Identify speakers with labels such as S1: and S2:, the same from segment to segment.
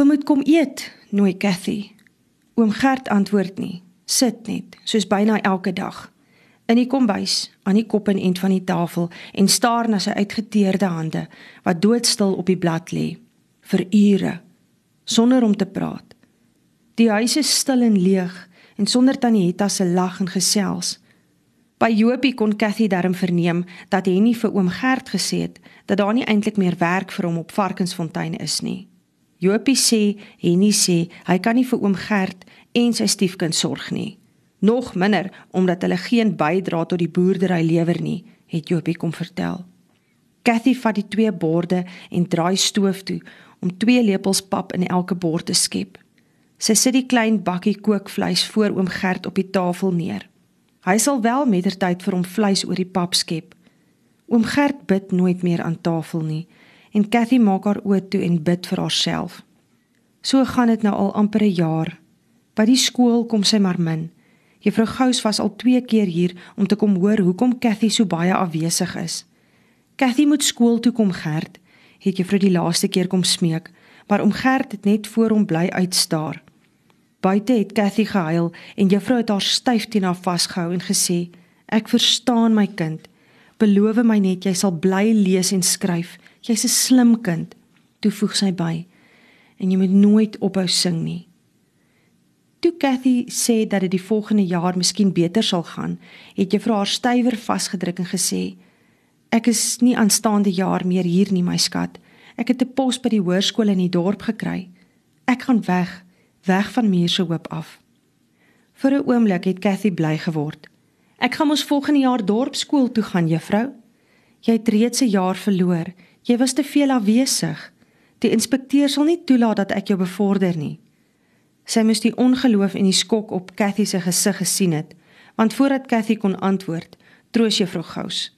S1: Oom moet kom eet, nooi Cathy. Oom Gert antwoord nie. Sit net, soos byna elke dag. In die kombuis, aan die kop en end van die tafel en staar na sy uitgeteerde hande wat doodstil op die blad lê vir ure sonder om te praat. Die huis is stil en leeg en sonder Tannie Hetta se lag en gesels. By Jopie kon Cathy darm verneem dat Henny vir oom Gert gesê het dat daar nie eintlik meer werk vir hom op Varkensfontein is nie. Jopie sê Henny sê hy kan nie vir oom Gert en sy stiefkind sorg nie. Nog minder omdat hulle geen bydra tot die boerdery lewer nie, het Jopie kom vertel. Cathy vat die twee borde en draai stoof toe om twee lepels pap in elke bord te skep. Sy sit die klein bakkie kookvleis voor oom Gert op die tafel neer. Hy sal wel mettertyd vir hom vleis oor die pap skep. Oom Gert bid nooit meer aan tafel nie en Cathy maak haar oë toe en bid vir haarself. So gaan dit nou al amper 'n jaar. By die skool kom sy maar min. Juffrou Gous was al 2 keer hier om te kom hoor hoekom Cathy so baie afwesig is. Cathy moet skool toe kom Gert, het juffrou die laaste keer kom smeek, maar om Gert het net voor hom bly uitstaar. Buite het Cathy gehuil en juffrou het haar styf teen haar vasgehou en gesê: "Ek verstaan my kind. Beloof my net jy sal bly lees en skryf. Jy's 'n slim kind." Toe voeg sy by: "En jy moet nooit ophou sing nie." Toe Cathy sê dat dit die volgende jaar miskien beter sal gaan, het juffrou haar stywer vasgedruk en gesê: "Ek is nie aanstaande jaar meer hier nie, my skat. Ek het 'n pos by die hoërskool in die dorp gekry. Ek gaan weg." weg van muur se hoop af. Vir 'n oomblik het Cathy bly geword. Ek gaan mos volgende jaar dorpskool toe gaan, juffrou. Jy het reeds 'n jaar verloor. Jy was te veel afwesig. Die inspekteur sal nie toelaat dat ek jou bevorder nie. Sy moes die ongeloof en die skok op Cathy se gesig gesien het, want voordat Cathy kon antwoord, troos juffrou Gous.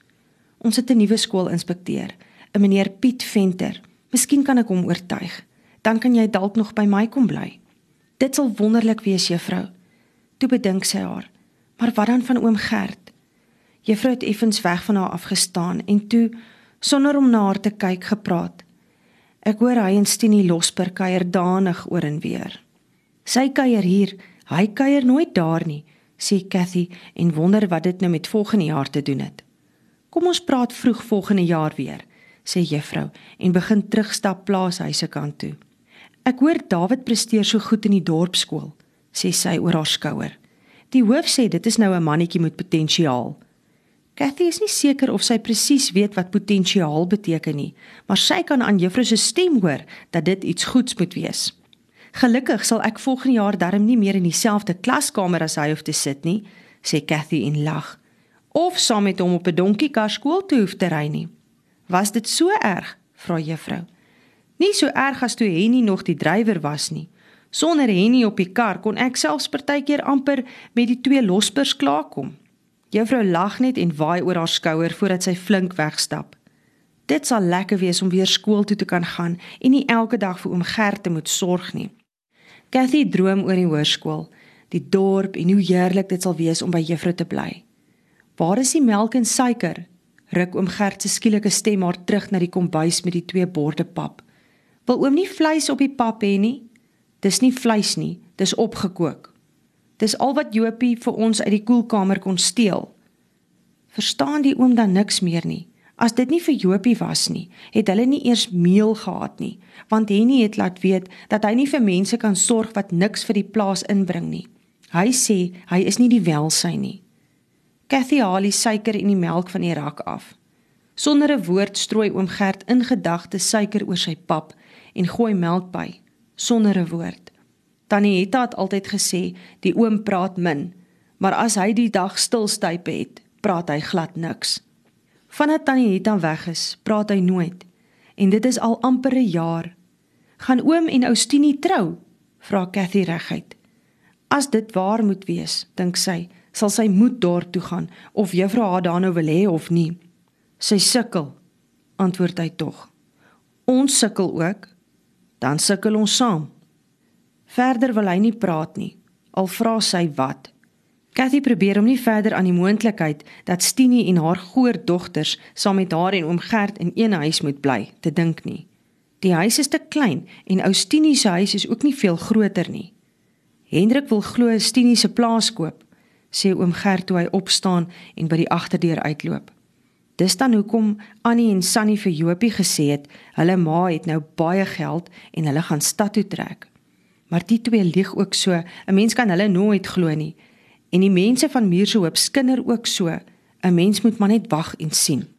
S1: Ons het 'n nuwe skoolinspekteur, 'n meneer Piet Venter. Miskien kan ek hom oortuig. Dan kan jy dalk nog by my kom bly. Dit sal wonderlik wees, juffrou. Toe bedink sy haar. Maar wat dan van oom Gert? Juffrou het effens weg van haar afgestaan en toe sonder om na haar te kyk gepraat. Ek hoor hy en Stinie Losper kuier danig oor en weer. Sy kuier hier, hy kuier nooit daar nie, sê Cathy en wonder wat dit nou met volgende jaar te doen het. Kom ons praat vroeg volgende jaar weer, sê juffrou en begin terugstap plaashuise kant toe. Ek hoor David presteer so goed in die dorpskool, sê sy oor haar skouer. Die hoof sê dit is nou 'n mannetjie met potensiaal. Cathy is nie seker of sy presies weet wat potensiaal beteken nie, maar sy kan aan juffrou se stem hoor dat dit iets goeds moet wees. Gelukkig sal ek volgende jaar darm nie meer in dieselfde klaskamer as hy hoef te sit nie, sê Cathy en lag. Of saam met hom op 'n donkiekar skool toe hoef te ry nie. Was dit so erg? vra juffrou. Nie so erg as toe Henny nog die drywer was nie. Sonder Henny op die kar kon ek selfs partykeer amper met die twee lospers klaarkom. Juffrou lag net en waai oor haar skouer voordat sy flink wegstap. Dit sal lekker wees om weer skool toe te kan gaan en nie elke dag vir oom Gert te moet sorg nie. Cathy droom oor die hoërskool, die dorp en hoe heerlik dit sal wees om by juffrou te bly. Waar is die melk en suiker? Ruk oom Gert se skielike stem haar terug na die kombuis met die twee borde pap. Wil oom nie vleis op die pap hê nie? Dis nie vleis nie, dis opgekook. Dis al wat Jopie vir ons uit die koelkamer kon steel. Verstaan die oom dan niks meer nie? As dit nie vir Jopie was nie, het hulle nie eers meel gehad nie, want Henny het laat weet dat hy nie vir mense kan sorg wat niks vir die plaas inbring nie. Hy sê hy is nie die welsyn nie. Cathy haal die suiker en die melk van die rak af. Sonder 'n woord strooi oom Gert in gedagte suiker oor sy pap en gooi melk by sonder 'n woord. Tannie Hetta het altyd gesê die oom praat min, maar as hy die dag stilstype het, praat hy glad niks. Vandat Tannie Hetta weg is, praat hy nooit. En dit is al amper 'n jaar. Gaan oom en Oustini trou? vra Cathy reguit. As dit waar moet wees, dink sy, sal sy moet daartoe gaan of juffrou haar daar nou wil hê of nie. Sy sukkel, antwoord hy tog. Ons sukkel ook, dan sukkel ons saam. Verder wil hy nie praat nie, al vra sy wat. Cathy probeer om nie verder aan die moontlikheid dat Stinie en haar goeie dogters saam met haar en oom Gert in een huis moet bly te dink nie. Die huis is te klein en ou Stinie se huis is ook nie veel groter nie. Hendrik wil glo Stinie se plaas koop, sê oom Gert toe hy opstaan en by die agterdeur uitloop. Dis dan hoekom Annie en Sunny vir Jopie gesê het hulle ma het nou baie geld en hulle gaan stad toe trek. Maar die twee lieg ook so, 'n mens kan hulle nooit glo nie. En die mense van Muurse Hoop skinder ook so. 'n Mens moet maar net wag en sien.